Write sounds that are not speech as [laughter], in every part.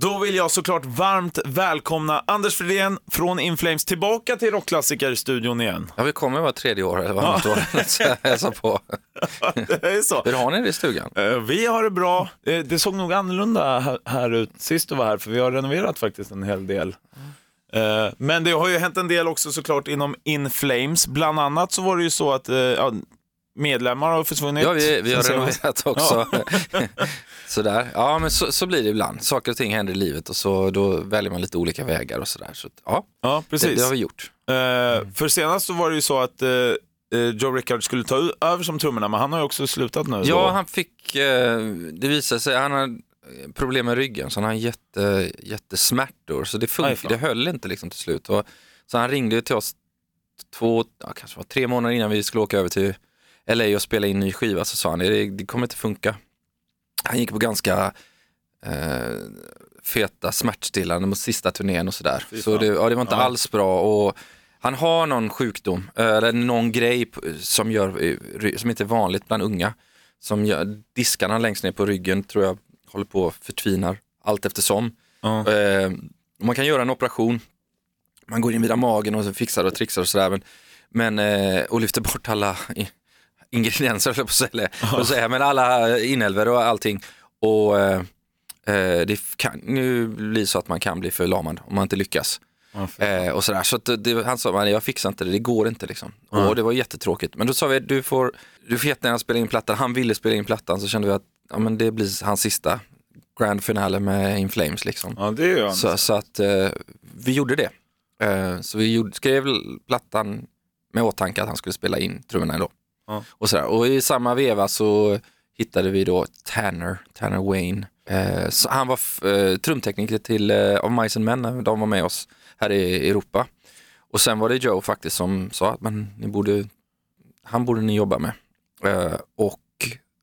Då vill jag såklart varmt välkomna Anders Fridén från Inflames tillbaka till Rockklassiker-studion igen. Ja, vi kommer var tredje år eller varannat år. Jag hälsar på. [laughs] Det är så. Hur har ni det i stugan? Eh, Vi har det bra. Eh, Det såg nog annorlunda här- ut sist du var här, för vi har renoverat faktiskt en hel del. Eh, Men det har ju hänt en del också såklart inom Inflames. Bland annat så var det ju så att medlemmar har försvunnit. Ja, vi, vi har renoverat också. [laughs] sådär. Ja, men så, så blir det ibland. Saker och ting händer i livet och så, då väljer man lite olika vägar och sådär. Så, ja, Ja, det, precis. det har vi gjort. Eh, För senast så var det ju så att eh, Joe Rickard skulle ta över som trummorna, men han har ju också slutat nu. Ja, då. han fick, det visade sig, han har problem med ryggen så han har jätte, jättesmärtor. Så det, funkar, det höll inte liksom till slut. Och, så han ringde till oss två, ja, kanske var tre månader innan vi skulle åka över till LA och spela in ny skiva. Så sa han, det, det kommer inte funka. Han gick på ganska eh, feta smärtstillande mot sista turnén och sådär. Så det, ja, det var inte Ja. alls bra. Och han har någon sjukdom, eh, eller någon grej som, gör, eh, som inte är vanligt bland unga. Som gör, diskarna längst ner på ryggen tror jag håller på att förtvinar allt eftersom. Ja. Eh, man kan göra en operation, man går in via magen och så fixar och trixar och sådär. Men, men, eh, och lyfter bort alla ingredienser, på säga, på säga, men alla inälvor och allting. Och eh, eh, det kan nu bli så att man kan bli förlamad om man inte lyckas. Ja, Eh, och sådär. Så det, han sa, "Men jag fixar inte det, det går inte liksom. Nej. Och det var jättetråkigt. Men då sa vi, du får, du får jättegärna spela in plattan. Han ville spela in plattan så kände vi att ja, men det blir hans sista grand finale med In Flames liksom. ja, det är ju. Så, så att eh, vi gjorde det. Eh, så vi gjorde, skrev plattan med åtanke att han skulle spela in trummorna då. Ja. Och, sådär. och i samma veva så hittade vi då Tanner, Tanner Wayne. Eh, så han var eh, trumtekniker till eh, Of Mice and Men, när de var med oss här i Europa. Och sen var det Joe faktiskt som sa att men, ni borde, han borde ni jobba med. Eh, och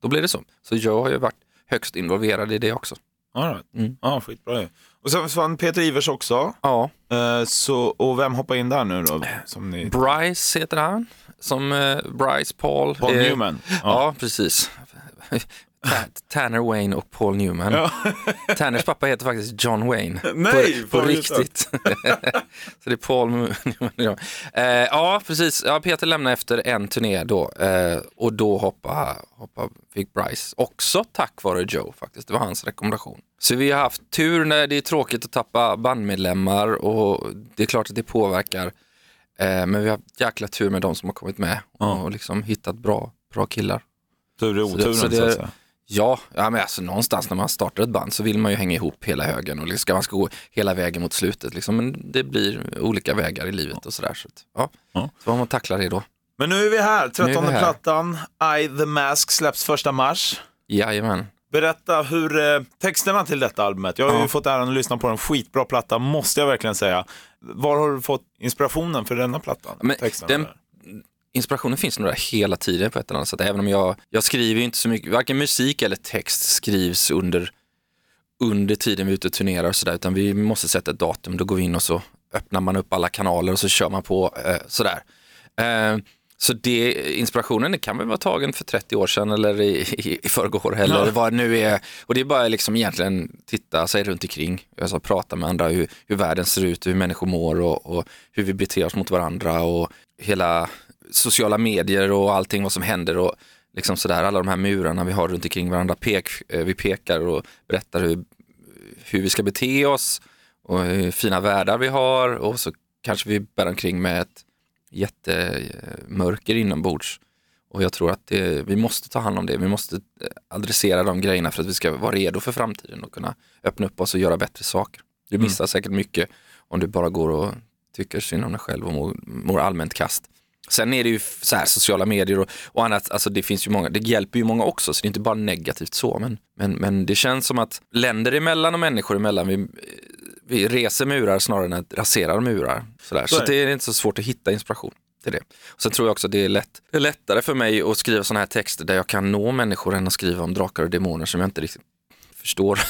då blev det så. Så Joe har ju varit högst involverad i det också. All right. Mm. Ja, skitbra ju. Och sen försvann Peter Ivers också. Ja, Eh, så, och vem hoppar in där nu då? Som ni... Bryce heter han, som eh, Bryce Paul. Paul Eh, Newman. Ja, precis. Ta- [laughs] Tanner Wayne och Paul Newman. Ja. [laughs] Tanners pappa heter faktiskt John Wayne. Nej, på, på riktigt. [laughs] Så det är Paul Newman. ja. Eh, ja, precis. Ja, Peter lämnade efter en turné då eh, och då hoppa, hoppa, fick Bryce. Också tack vare Joe faktiskt. Det var hans rekommendation. Så vi har haft tur när det är tråkigt att tappa bandmedlemmar och det är klart att det påverkar. Eh, men vi har haft jäkla tur med de som har kommit med Ja. och liksom hittat bra, bra killar. Tur i Så det- oturen så så, det- att säga. Ja, ja men alltså någonstans när man startar ett band så vill man ju hänga ihop hela högen och liksom, ska man ska gå hela vägen mot slutet. Liksom. Men det blir olika vägar i livet och sådär. Så, ja. Ja. så får man tackla det då. Men nu är vi här. Nu är vi 13 här. plattan, I the Mask släpps första mars. Jajamän. Berätta hur eh, texterna till detta albumet. Jag har ju Ja. fått äran att lyssna på en skitbra platta, måste jag verkligen säga. Var har du fått inspirationen för denna plattan? Men Texterna den-. Inspirationen finns nog där hela tiden på ett eller annat sätt. Även om jag, jag skriver inte så mycket, varken musik eller text skrivs under, under tiden vi är ute och turnerar och sådär. Utan vi måste sätta ett datum, då går vi in och så öppnar man upp alla kanaler och så kör man på eh, sådär. Eh, så det, inspirationen det kan väl vara tagen för 30 år sedan eller i, i, i förrgår eller Ja. vad det nu är. Och det är bara liksom egentligen titta sig runt omkring, alltså prata med andra, hur, hur världen ser ut, hur människor mår och, och hur vi beter oss mot varandra och hela sociala medier och allting vad som händer och liksom sådär, alla de här murarna vi har runt omkring varandra. Pek, eh, vi pekar och berättar hur, hur vi ska bete oss och hur fina världar vi har och så kanske vi bär omkring med ett jättemörker inombords. Och jag tror att det, vi måste ta hand om det, vi måste eh, adressera de grejerna för att vi ska vara redo för framtiden och kunna öppna upp oss och göra bättre saker. Du missar säkert mycket om du bara går och tycker synd om dig själv och mår, mår allmänt kast. Sen är det ju så här sociala medier och, och annat, alltså det finns ju många, det hjälper ju många också så det är inte bara negativt så men, men, men det känns som att länder emellan och människor emellan, vi, vi reser murar snarare än att rasera murar. Så Så är det är inte så svårt att hitta inspiration till det. Och sen tror jag också att det är, lätt, det är lättare för mig att skriva sådana här texter där jag kan nå människor än att skriva om drakar och demoner som jag inte riktigt förstår.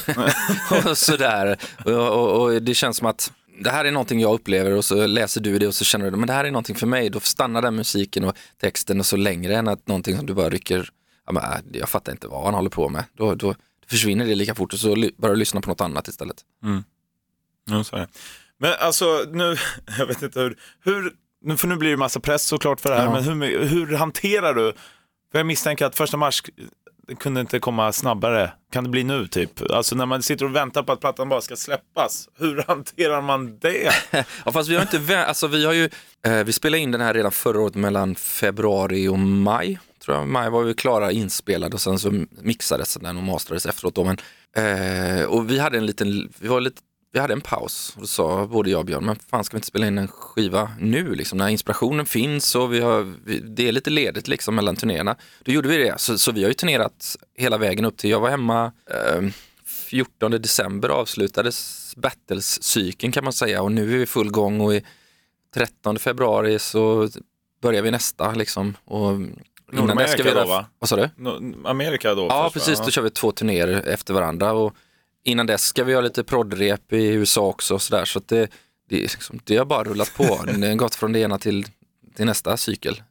[laughs] och sådär. Och, och, och det känns som att det här är någonting jag upplever och så läser du det och så känner du men det här är någonting för mig. Då stannar den musiken och texten och så längre än att någonting som du bara rycker, ja, men, äh, jag fattar inte vad han håller på med. Då, då försvinner det lika fort och så börjar du lyssna på något annat istället. Ja, så är det. Men alltså, nu, [laughs] jag vet inte hur, hur, för nu blir det massa press såklart för det här, Ja. men hur, hur hanterar du, för jag misstänker att första mars kunde inte komma snabbare, kan det bli nu typ? Alltså när man sitter och väntar på att plattan bara ska släppas, hur [laughs] hanterar man det? [laughs] Ja, fast vi har inte, vä- alltså vi har ju, eh, vi spelade in den här redan förra året mellan februari och maj. Tror jag, maj var vi klara inspelade och sen så mixades den och masterades efteråt då. Men, eh, och vi hade en liten, vi var lite, vi hade en paus och då sa både jag och Björn, men fan ska vi inte spela in en skiva nu liksom när inspirationen finns och vi har, vi, det är lite ledigt liksom mellan turnéerna. Då gjorde vi det, så, så vi har ju turnerat hela vägen upp till, jag var hemma eh, 14 december avslutades Battles-cykeln kan man säga och nu är vi full gång och i 13 februari så börjar vi nästa liksom. Och ska vi Nordamerika då va? Vad sa du? No- Amerika då? Ja, först, va? precis. Då kör vi två turnéer efter varandra och innan dess ska vi göra lite proddrep i USA också och sådär. Så att det, det, liksom, det har bara rullat på. [laughs] Det har gått från det ena till, till nästa cykel.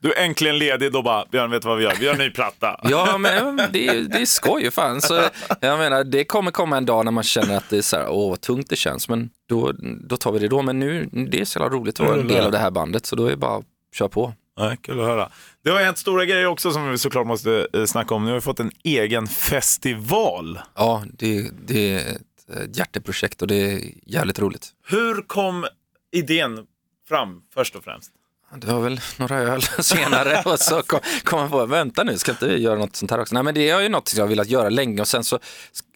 Du är äntligen ledig, då bara, Björn vet du vad vi gör? Vi gör en ny platta. [laughs] Ja, men det, är- det är skoj fan. Så, jag menar, det kommer komma en dag när man känner att det är så här, åh vad tungt det känns, men då, då tar vi det då. Men nu, det är så jävla roligt att vara en del av det här bandet, så då är det bara att köra på. Ja, kul att höra. Det har hänt stora grejer också som vi såklart måste eh, snacka om. Nu har vi fått en egen festival. Ja, det, det är ett eh, hjärteprojekt och det är jävligt roligt. Hur kom idén fram först och främst? Det var väl några öl [laughs] senare och så kom, kom man på, vänta nu, ska inte vi göra något sånt här också? Nej men det är ju något jag har velat göra länge och sen så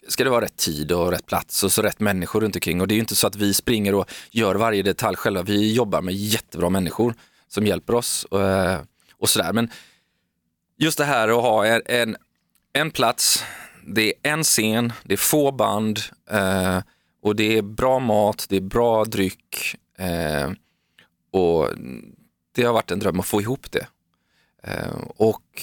ska det vara rätt tid och rätt plats och så rätt människor runt omkring. Och det är ju inte så att vi springer och gör varje detalj själva. Vi jobbar med jättebra människor som hjälper oss och, och sådär. Men just det här att ha en, en, en plats, det är en scen, det är få band eh, och det är bra mat, det är bra dryck. Eh, och det har varit en dröm att få ihop det. Eh, och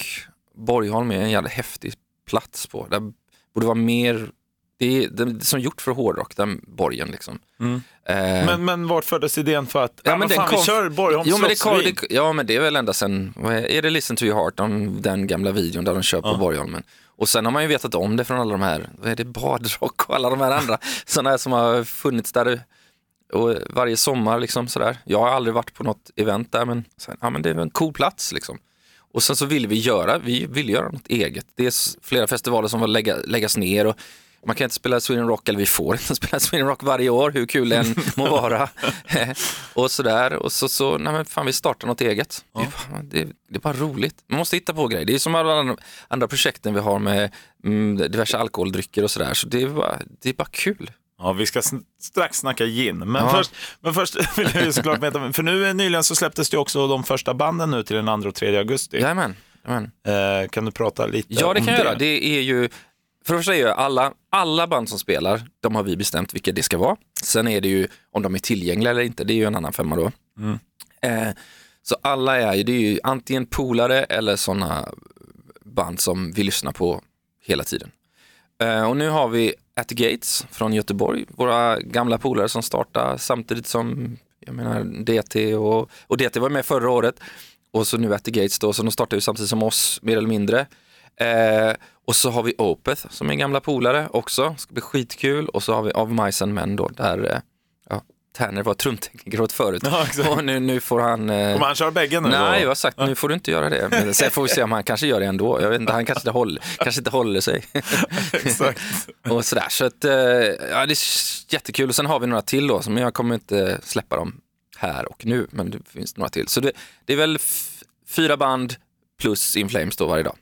Borgholm är en jävla häftig plats på. Det borde vara mer, det är, är som gjort för hårdrock, den borgen liksom. Mm. Eh, Men, men vart föddes idén för att, Ja, men men den fan, kom- vi kör Borgholms Jo men, det kom, slottsruin. det, ja men det är väl ända sen, är, det Listen to your heart, om den gamla videon där de kör på Ja. Borgholmen. Och sen har man ju vetat om det från alla de här, vad är det, badrock och alla de här andra [laughs] sådana här som har funnits där och varje sommar liksom sådär. Jag har aldrig varit på något event där men, sen, ja, men det är en cool plats liksom. Och sen så ville vi göra, vi ville göra något eget. Det är flera festivaler som var lägga, läggas ner och man kan inte spela Sweden Rock, eller vi får inte [laughs] spela Sweden Rock varje år, hur kul det än må [laughs] vara. [laughs] och sådär, och så, så nej men fan vi startar något eget. Det, är bara, det, det är bara roligt. Man måste hitta på grejer. Det är som alla andra, andra projekten vi har med mm, diverse alkoholdrycker och sådär. Så det är, bara, det är bara kul. Ja, vi ska strax snacka gin. Men, Ja. först, men först vill jag ju såklart veta, för nu nyligen så släpptes det också de första banden nu till den 2 och 3 augusti. Jajamän. Jajamän. Eh, kan du prata lite Ja, det om kan jag göra. Det är ju, för det första är ju alla, alla band som spelar, de har vi bestämt vilka det ska vara. Sen är det ju om de är tillgängliga eller inte, det är ju en annan femma då. Mm. Eh, så alla är ju, det är ju antingen polare eller sådana band som vi lyssnar på hela tiden. Eh, och nu har vi At the Gates från Göteborg, våra gamla polare som startar samtidigt som jag menar DT och, och DT var med förra året och så nu At the Gates då, så de startar ju samtidigt som oss mer eller mindre. Eh, och så har vi Opeth som är gamla polare också, ska bli skitkul och så har vi Av Mice and Men då där eh, ja, Tanner var trumtekniker åt förut Ja, och nu, nu får han eh, Kommer han köra bägge nu? Nej, då? jag har sagt nu får du inte göra det. Men sen får vi se om han kanske gör det ändå. Jag vet inte, han kanske inte håller, kanske inte håller sig. [laughs] Exakt. och sådär. Så att, eh, ja, det är jättekul. Och sen har vi några till då, som jag kommer inte släppa dem här och nu, men det finns några till. Så det, det är väl fyra band plus In Flames då varje dag.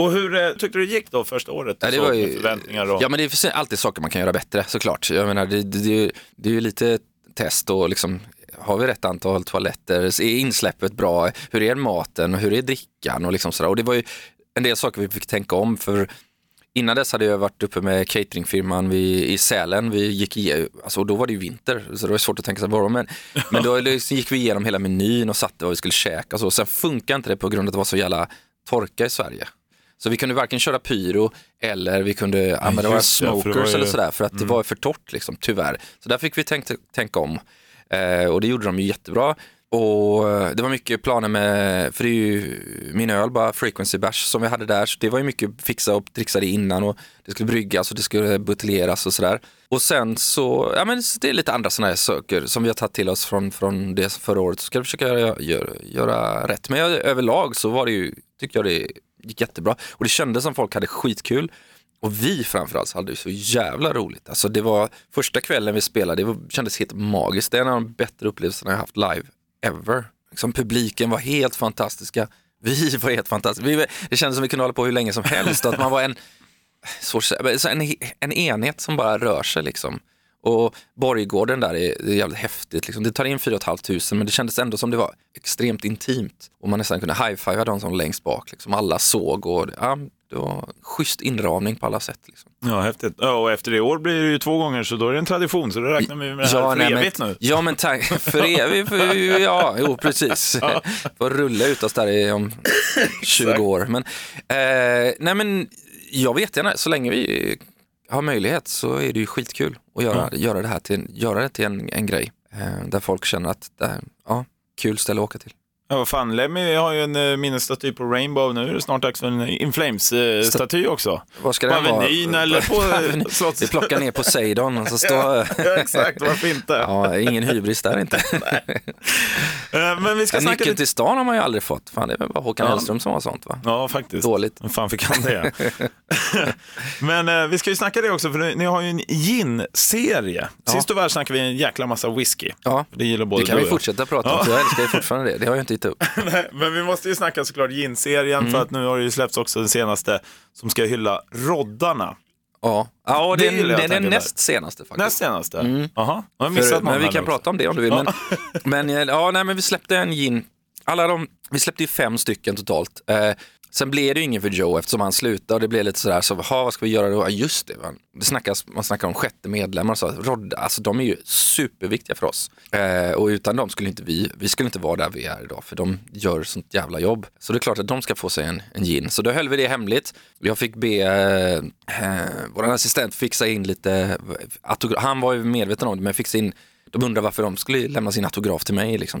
Och hur eh, tyckte du det gick då första året? Ja, det var ju, förväntningar och... ja men det är alltid saker man kan göra bättre såklart. Jag menar det, det, det, är ju- det är ju lite test och liksom har vi rätt antal toaletter, är insläppet bra, hur är maten och hur är drickan och liksom sådär. Och det var ju en del saker vi fick tänka om för innan dess hade jag varit uppe med cateringfirman vi, i Sälen, vi gick i, alltså, och då var det ju vinter så det var svårt att tänka sig bara men, men då liksom gick vi igenom hela menyn och satte vad vi skulle käka och så. Sen funkar inte det på grund av att det var så jävla torka i Sverige. Så vi kunde varken köra pyro eller vi kunde använda våra smokers ju- eller sådär för att det var för torrt liksom, tyvärr. Så där fick vi tänka, tänka om. Eh, och det gjorde de ju jättebra. Och eh, det var mycket planer med, för det är ju min öl bara frequency bash som vi hade där, så det var ju mycket fixa och trixa det innan och det skulle bryggas och det skulle buteljeras och sådär. Och sen så, ja men det är lite andra sådana här saker som vi har tagit till oss från, från det förra året, så ska vi försöka göra, göra, göra rätt. Men överlag så var det ju, tyckte jag det gick jättebra och det kändes som folk hade skitkul. Och vi framförallt hade så jävla roligt. Alltså det var första kvällen vi spelade, det var, kändes helt magiskt. Det är en av de bättre upplevelserna jag haft live ever. Liksom publiken var helt fantastiska. [laughs] Vi var helt fantastiska. Vi, det kändes som vi kunde hålla på hur länge som helst. att man var en, [laughs] en, en enhet som bara rör sig liksom. Och Borggården där är, är jävligt häftigt. Liksom. Det tar in 4 500 men det kändes ändå som det var extremt intimt. Och man nästan kunde high-fivea de som längst bak. Liksom. Alla såg och ja, det var schysst inramning på alla sätt. Liksom. Ja, häftigt. Ja, och efter det år blir det ju två gånger så då är det en tradition så då räknar vi med det här ja, för nej, evigt men, nu. Ja men tack, [laughs] för evigt, för, ja, jo precis. [laughs] Ja. Får rulla ut oss där i, om 20 år. Men, eh, nej men jag vet gärna, så länge vi har möjlighet så är det ju skitkul att göra, mm. göra det här till, göra det till en, en grej. Eh, där folk känner att det är ja, kul ställe att åka till. Ja, vad fan, Lemmy har ju en uh, minnesstaty på Rainbow. Nu är det snart dags för en In Flames-staty också. Vad ska den vara? eller på [laughs] slotts... Vi plockar ner Poseidon och så [laughs] står... ja, exakt, varför inte? ja, ingen hybris där inte. [laughs] men vi ska ja, snacka Nyckeln till stan har man ju aldrig fått. Fan, det är väl bara Håkan ja. Hellström som har sånt va? Ja, faktiskt. Dåligt. Hur fan fick han det? men uh, vi ska ju snacka det också, för ni, ni har ju en gin-serie. Sist och värst snackade vi en jäkla massa whisky. Ja, det gillar både det kan vi fortsätta prata om, jag älskar ju fortfarande det. Det har jag inte gett upp. [laughs] Men vi måste ju snacka såklart gin-serien mm. för att nu har det ju släppts också den senaste som ska hylla roddarna. Ja, ja det, det, det är den näst senaste faktiskt. Näst senaste? Mm. Jaha, jag har missat För, Men vi kan också. prata om det om du vill. Ja. [laughs] Men, men, ja, nej, men vi släppte en gin. Alla de, vi släppte ju fem stycken totalt. Eh, Sen blev det ju ingen för Joe eftersom han slutade och det blev lite sådär, så vad ska vi göra då? Ja, just det, man, det snackas, man snackar om sjätte medlemmar, så Rod, alltså de är ju superviktiga för oss. Eh, och utan dem skulle inte vi, vi skulle inte vara där vi är idag, för de gör sånt jävla jobb. Så det är klart att de ska få sig en, en gin. Så då höll vi det hemligt. Jag fick be eh, eh vår assistent fixa in lite, han var ju medveten om det, men fixa in, de undrade varför de skulle lämna sin autograf till mig. Liksom,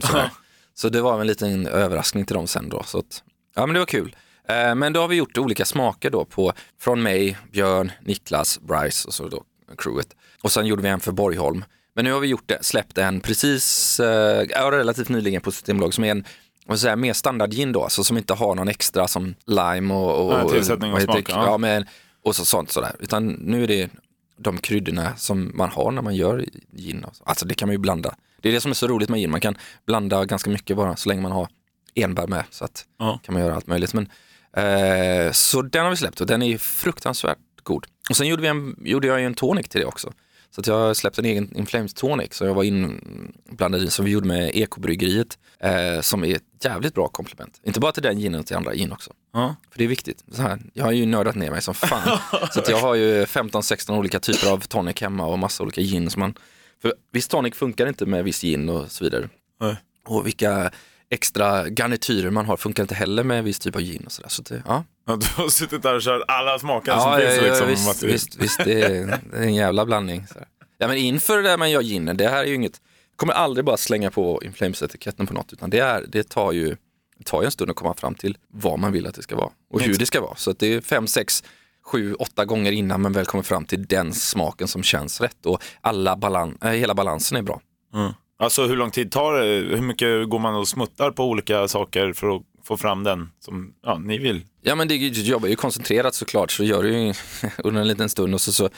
så det var en liten överraskning till dem sen då. Så att, ja men det var kul. Eh, men då har vi gjort olika smaker då på, från mig, Björn, Niklas, Bryce och så då crewet. Och sen gjorde vi en för Borgholm. Men nu har vi gjort det, släppt en precis, äh, relativt nyligen på Systembolaget som är en vad säga, mer standard gin då, alltså som inte har någon extra som lime och, och, ja, tillsättning och smak. Ja. ja, men, och så, sånt sådär. Utan nu är det de kryddorna som man har när man gör gin. Alltså det kan man ju blanda. Det är det som är så roligt med gin, man kan blanda ganska mycket bara så länge man har enbär med. Så att ja. kan man göra allt möjligt. Men Eh, så den har vi släppt och den är fruktansvärt god. Och sen gjorde, vi en, gjorde jag en tonic till det också. Så att jag släppte en egen Inflames tonic som jag var inblandad i, som vi gjorde med Ekobryggeriet, eh, som är ett jävligt bra komplement. Inte bara till den ginen, utan till andra gin också. Ja. För det är viktigt. Så här, jag har ju nördat ner mig som fan. [laughs] så att jag har ju 15-16 olika typer av tonic hemma och massa olika gin. Som man, för viss tonic funkar inte med viss gin och så vidare. Nej. Och vilka extra garnityrer man har funkar inte heller med viss typ av gin. Och så där, så det, ja. Ja, du har suttit där och kört alla smaker ja, som finns. Ja, liksom, visst, visst, visst, det är, det är en jävla blandning. Så. Ja, men inför det där man gör ginen, det här är ju inget, kommer aldrig bara slänga på Inflames-etiketten på något, utan det, är, det tar ju det tar ju en stund att komma fram till vad man vill att det ska vara och hur det ska vara. Så det är fem, sex, sju, åtta gånger innan man väl kommer fram till den smaken som känns rätt och alla balan äh, hela balansen är bra. Mm. Alltså hur lång tid tar det? Hur mycket går man och smuttar på olika saker för att få fram den som ja, ni vill? Ja men det jobbar ju koncentrerat såklart så gör du ju [laughs] under en liten stund och så, så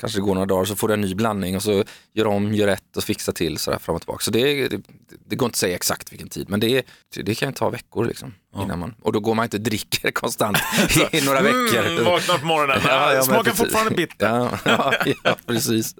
kanske det går några dagar så får du en ny blandning och så gör om, gör rätt och fixa till sådär fram och tillbaka. Så det, det, det går inte att säga exakt vilken tid men det, det kan ta veckor liksom. Ja. Innan man, och då går man inte och dricker [laughs] konstant [laughs] i några mm, veckor. Mm, vaknar på morgonen, [laughs] ja, ja, smakar fortfarande bitter. Ja, ja, ja, precis.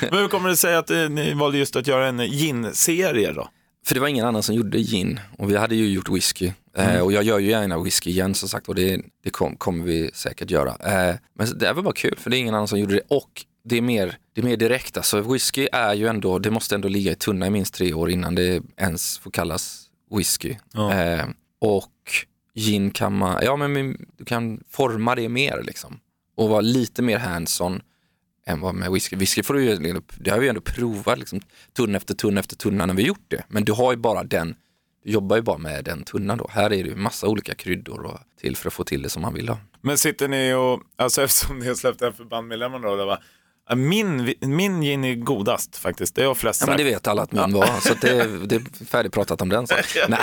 men hur kommer det sig att eh, ni valde just att göra en gin-serie då? För det var ingen annan som gjorde gin och vi hade ju gjort whisky. Eh, mm. och jag gör ju gärna whisky igen som sagt och det, det kom, kommer vi säkert göra. Eh, men det var bara kul för det är ingen annan som gjorde det och det är mer, det är mer direkt. Alltså whisky är ju ändå, det måste ändå ligga i tunna i minst tre år innan det ens får kallas whisky. Ja. Eh, och gin kan man, ja men du kan forma det mer liksom. Och vara lite mer hands-on än vad med whisky. Whisky får du ju, det har vi ju ändå provat liksom, tunna efter tunna efter tunna när vi gjort det. Men du har ju bara den, jobbar ju bara med den tunnan då. Här är det ju massa olika kryddor och till för att få till det som man vill ha. Men sitter ni och, alltså [laughs] eftersom ni har släppt en för bandmedlemmarna då, det var, min, min gin är godast faktiskt, det har flest Ja, men sagt. det vet alla att min var, så det, det är färdigpratat om den. Så. [laughs] nej,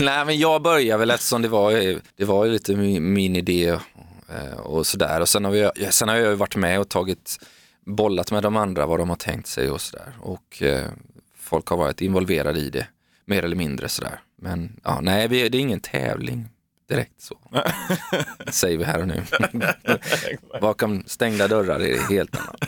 nej, men jag började väl eftersom det var, det var lite min, min idé eh, och sådär. Och sen har, vi, sen har jag ju varit med och tagit, bollat med de andra vad de har tänkt sig och sådär. Och eh, folk har varit involverade i det, mer eller mindre sådär. Men ja, nej, vi, det är ingen tävling direkt så. [laughs] Säger vi här och nu. [laughs] Bakom stängda dörrar är det helt annat.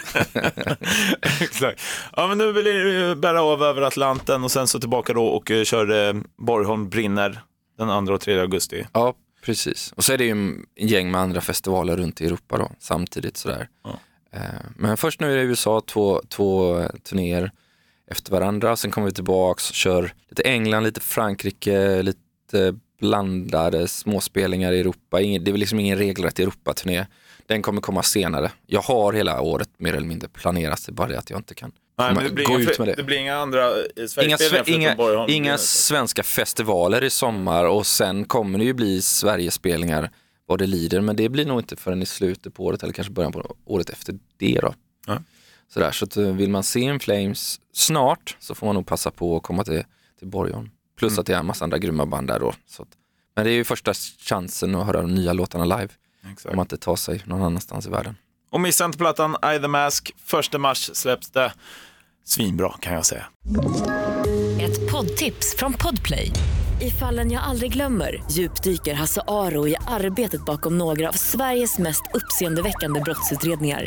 [laughs] Exakt. Ja, men nu vill ni bära av över Atlanten och sen så tillbaka då och eh, kör eh, Borgholm brinner den 2 och 3 augusti. Ja, precis. Och så är det ju en gäng med andra festivaler runt i Europa då, samtidigt sådär. Ja. Eh, Men först nu är det USA, två, två eh, turnéer efter varandra. Sen kommer vi tillbaks och kör lite England, lite Frankrike, lite blandade småspelningar i Europa. Ingen, det är liksom ingen regelrätt Europa-turné. Den kommer komma senare. Jag har hela året mer eller mindre planerat, det är bara det att jag inte kan Nej, men det, blir gå inga, ut med det. det blir inga andra eh, Inga, inga, Borgholm. inga svenska festivaler i sommar och sen kommer det ju bli Sverigespelningar vad det lider, men det blir nog inte förrän i slutet på året eller kanske början på året efter det då. Ja. Sådär, så att, eh, vill man se In Flames snart så får man nog passa på att komma till, till Borgholm. Plus Mm. att det är en massa andra grymma band där då. Så att, men det är ju första chansen att höra de nya låtarna live Exakt. om man inte tar sig någon annanstans i världen. Och missa inte plattan I the Mask. Första mars släpps det. Svinbra kan jag säga. Ett poddtips från Podplay. I fallen jag aldrig glömmer djupdyker Hasse Aro i arbetet bakom några av Sveriges mest uppseendeväckande brottsutredningar.